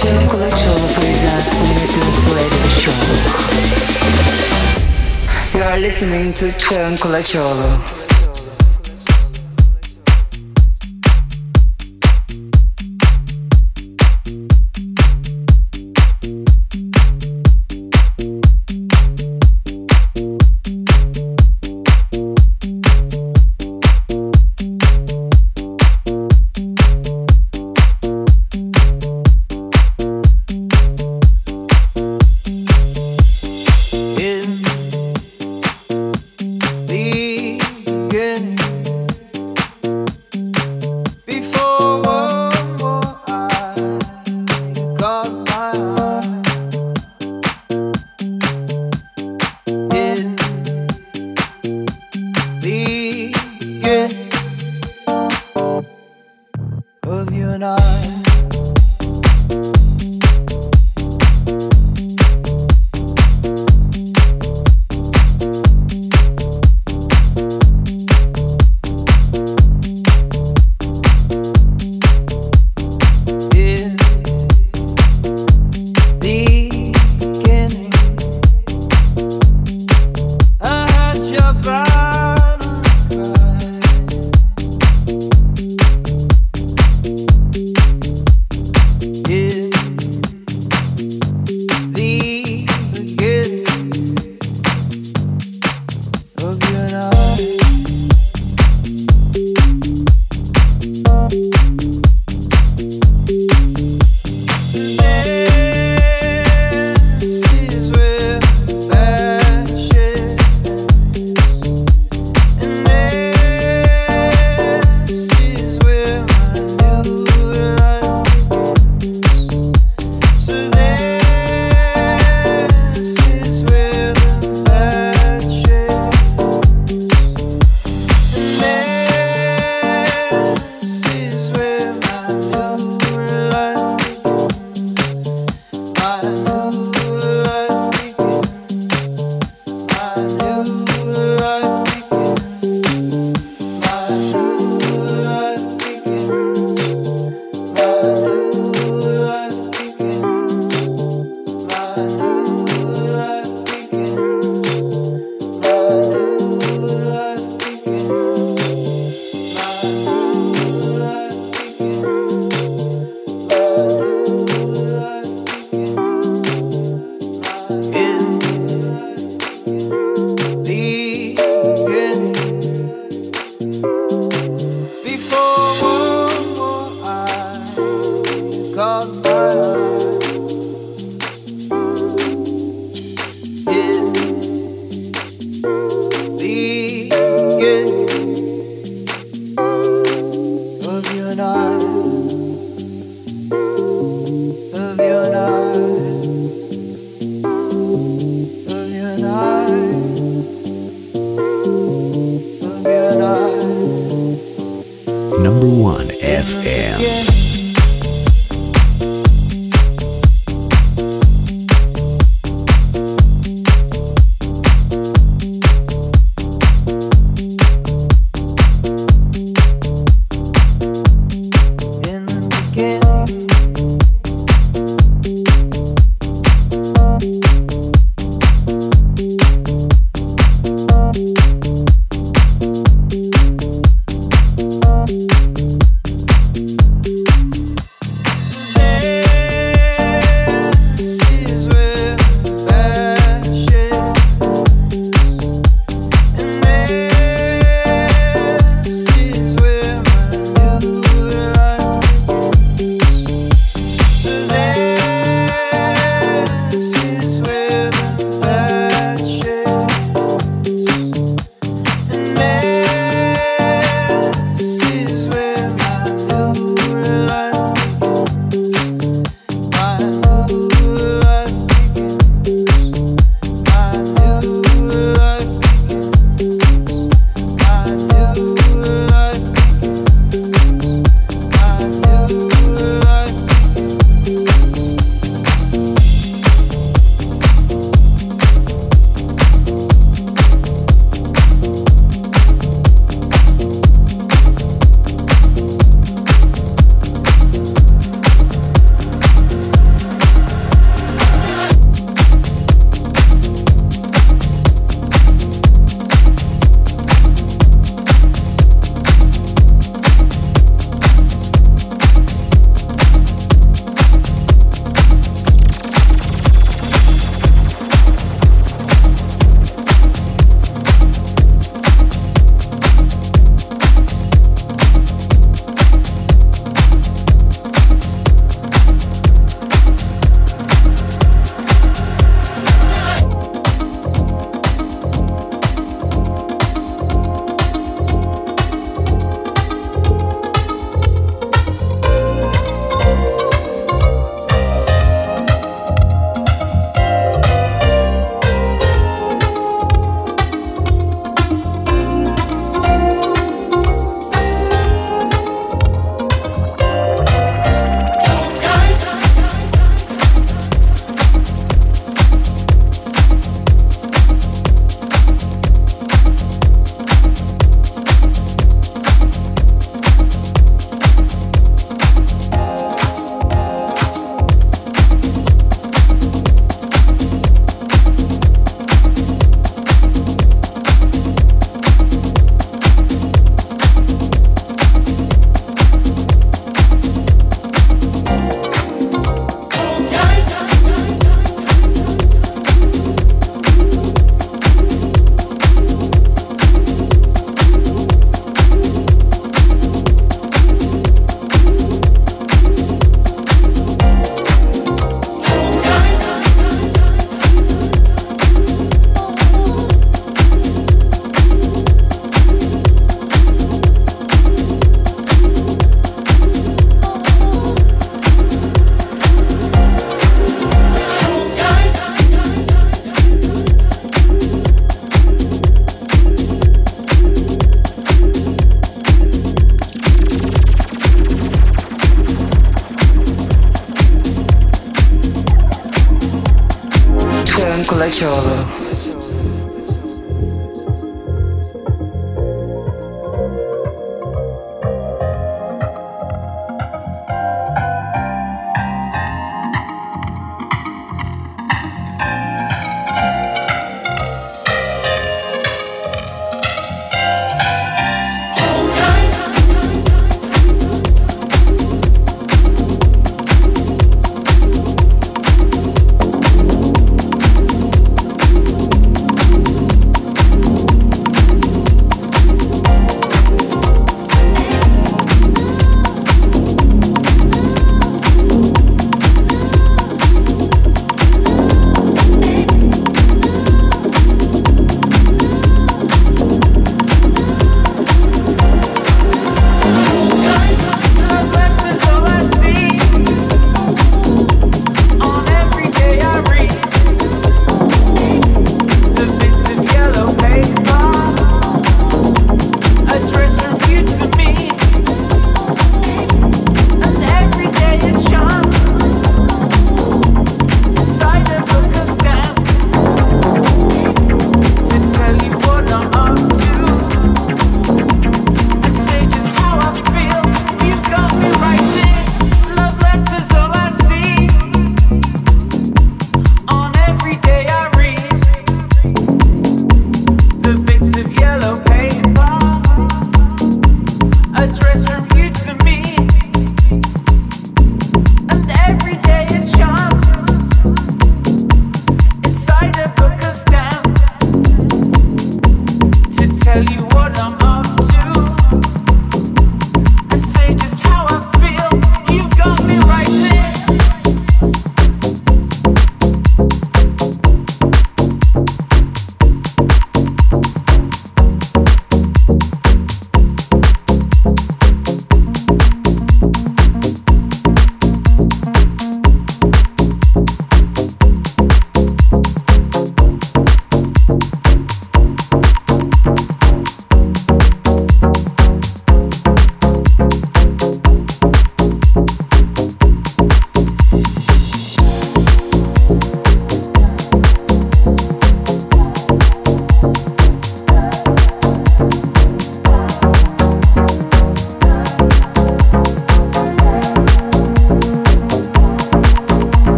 Jim Kulachov presents Nathan Swedish Show. You are listening to Jim Kulachov.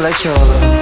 Kulacoglu.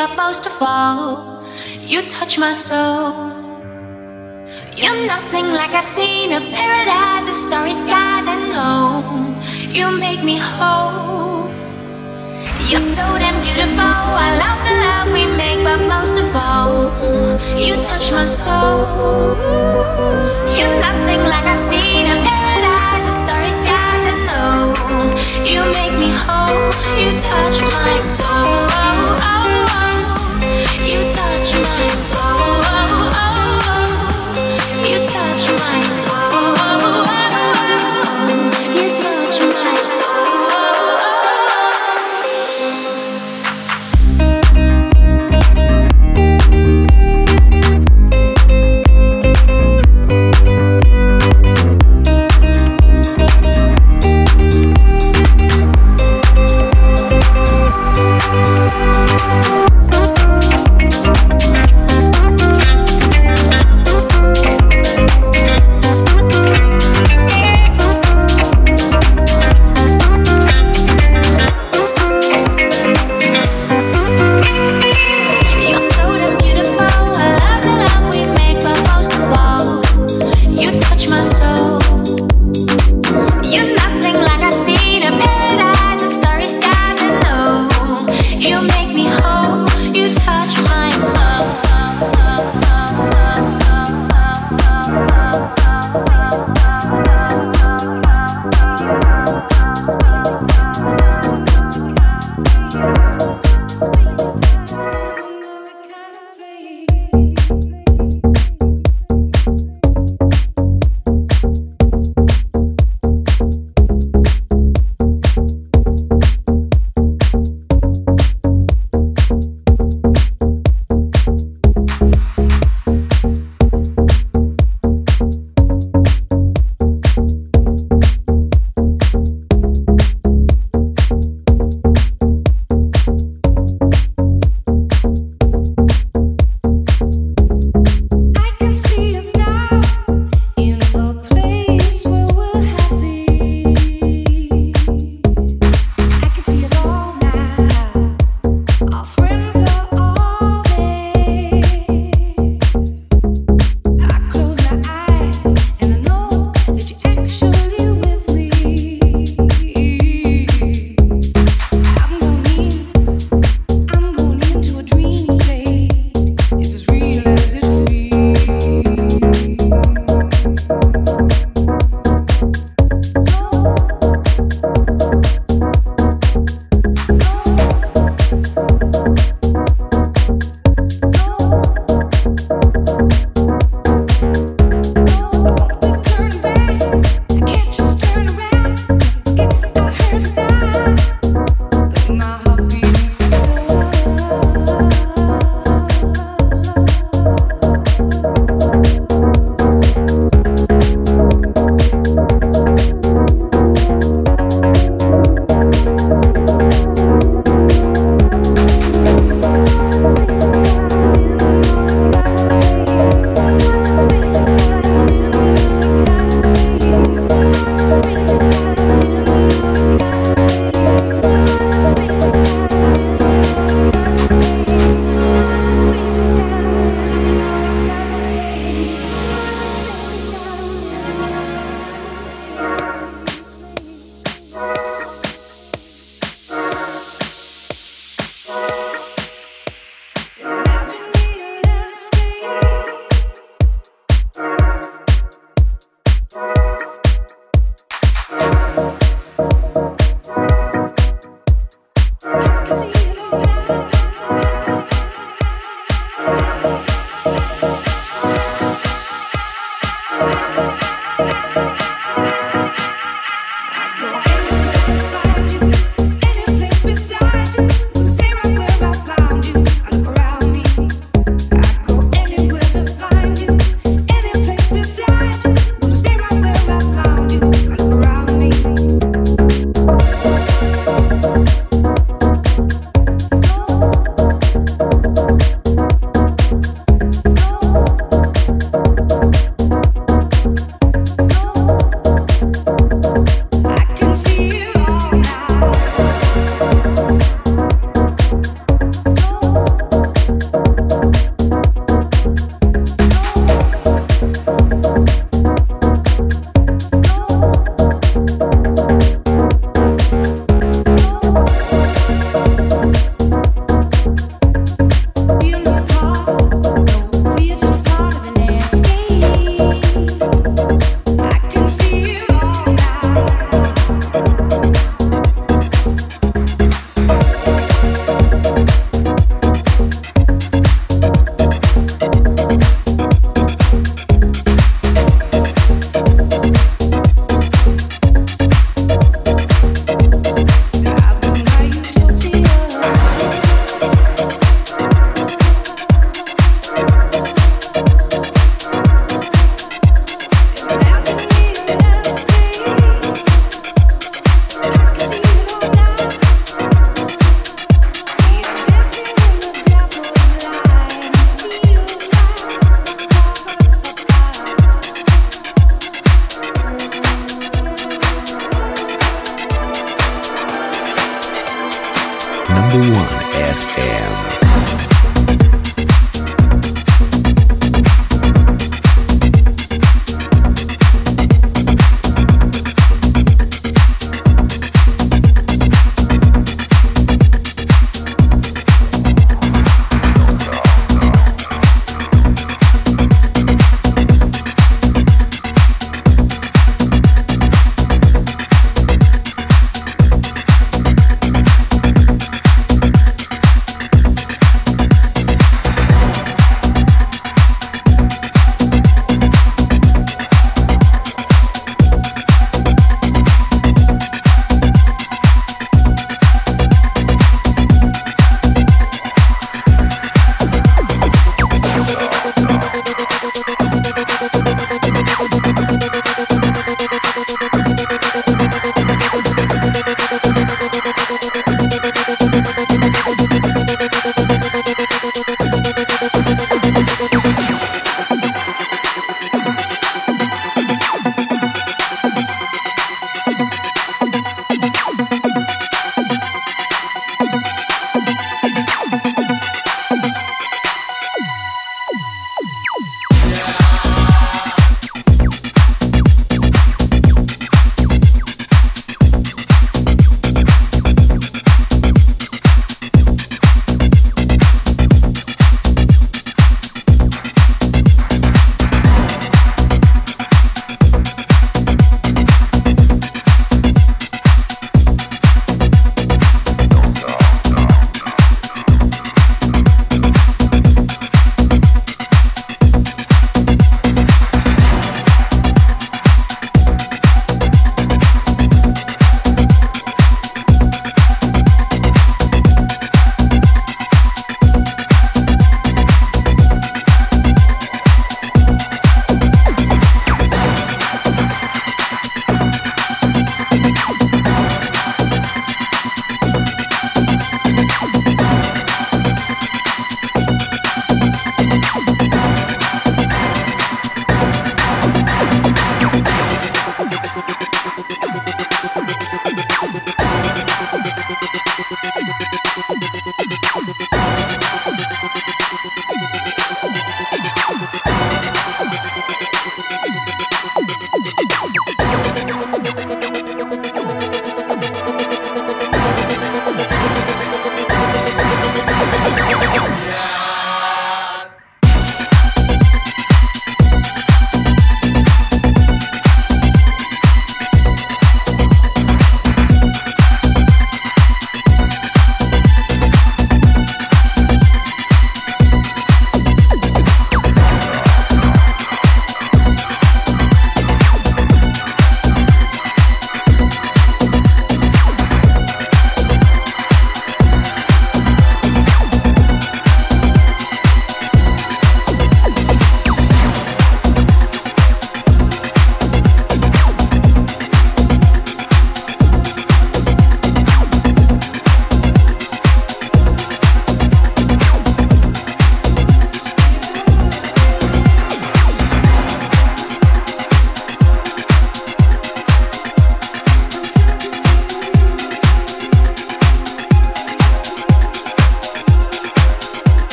but most of all, you touch my soul. You're nothing like I've seen a paradise of starry skies and home. You make me whole. You're so damn beautiful. I love the love we make, but most of all, you touch my soul. You're nothing like I've seen a paradise of starry skies and home. You make me whole. You touch my soul. You touch my soul. You touch my soul.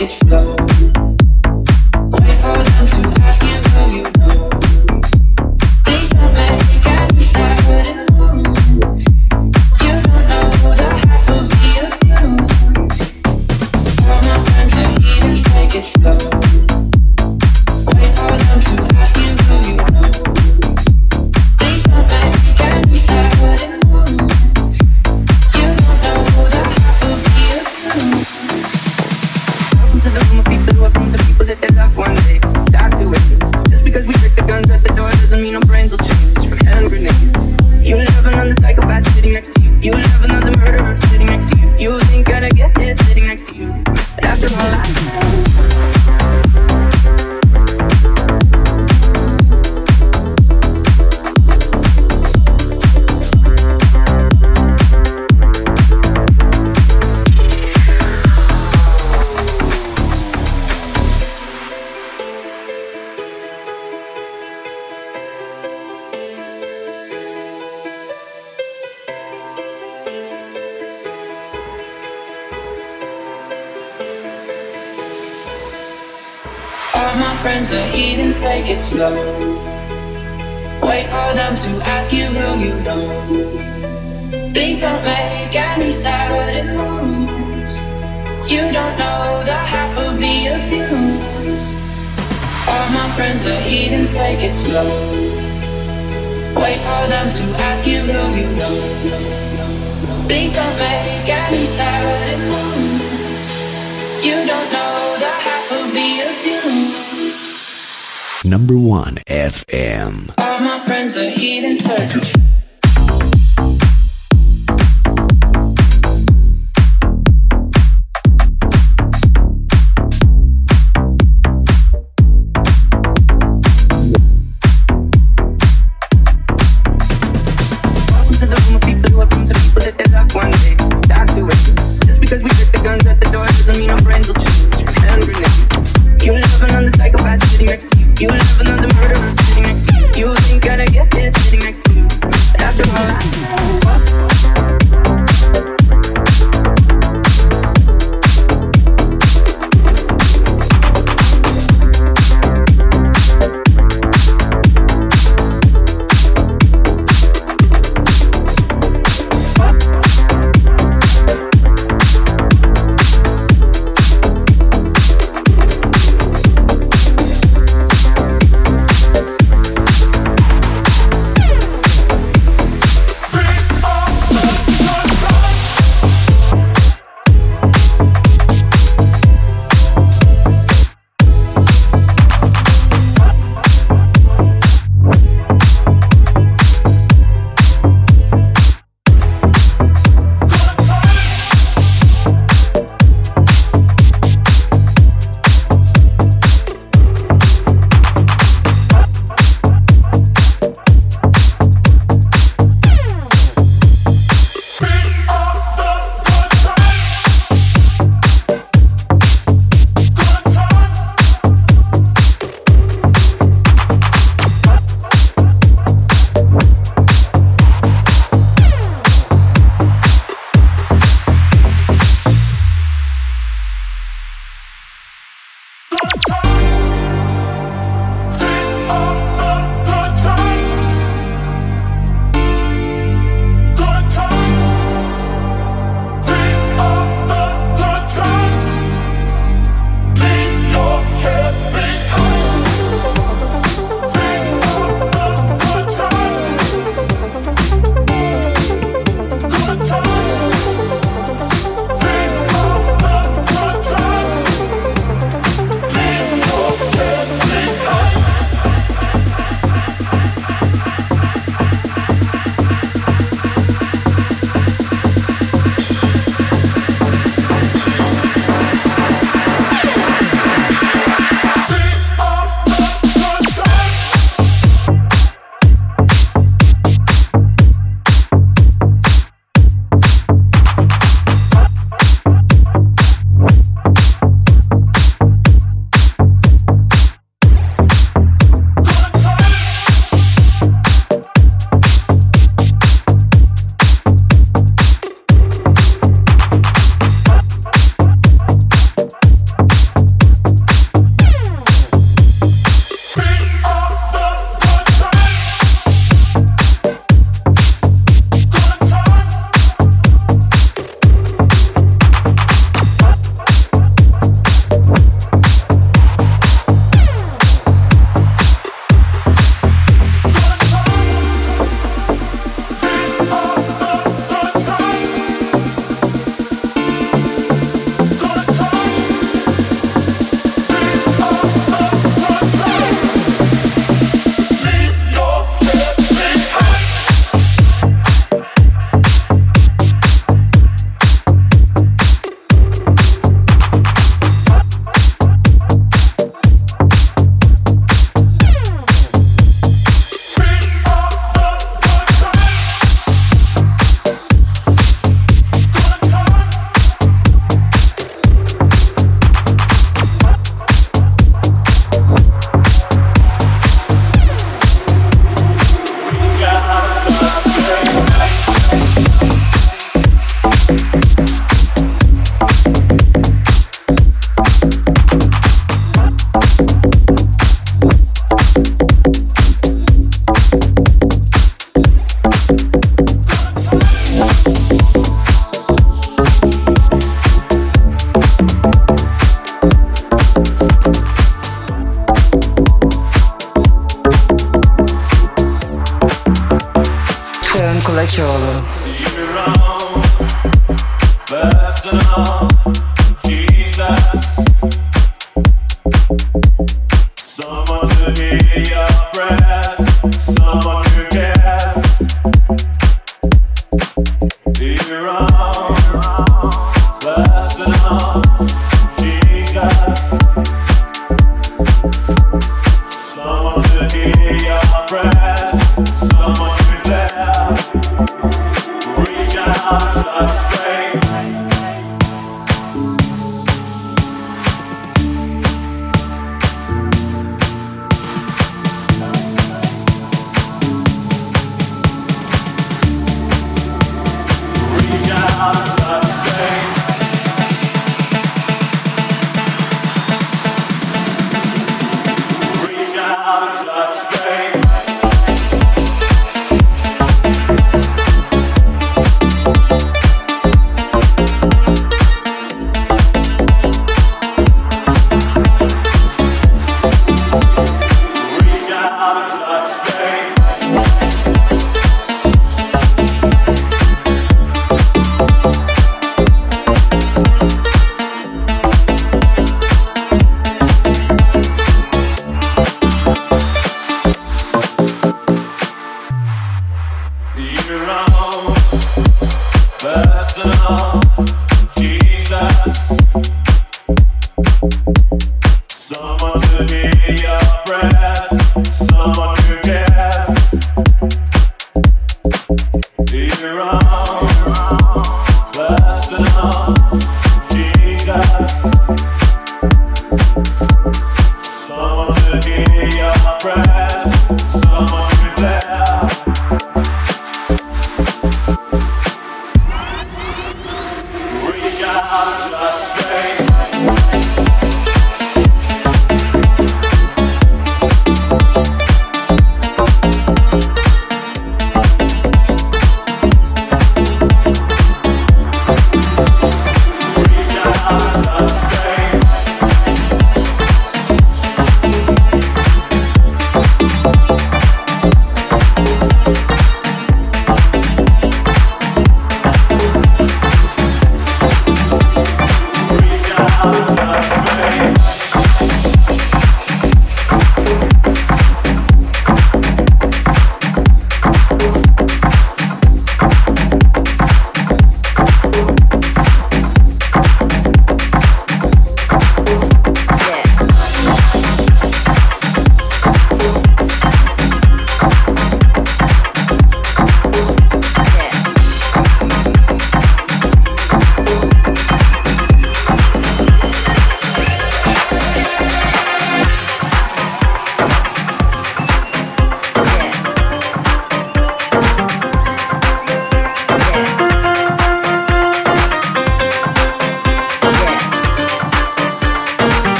it slow. FM. All my friends are heathens.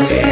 One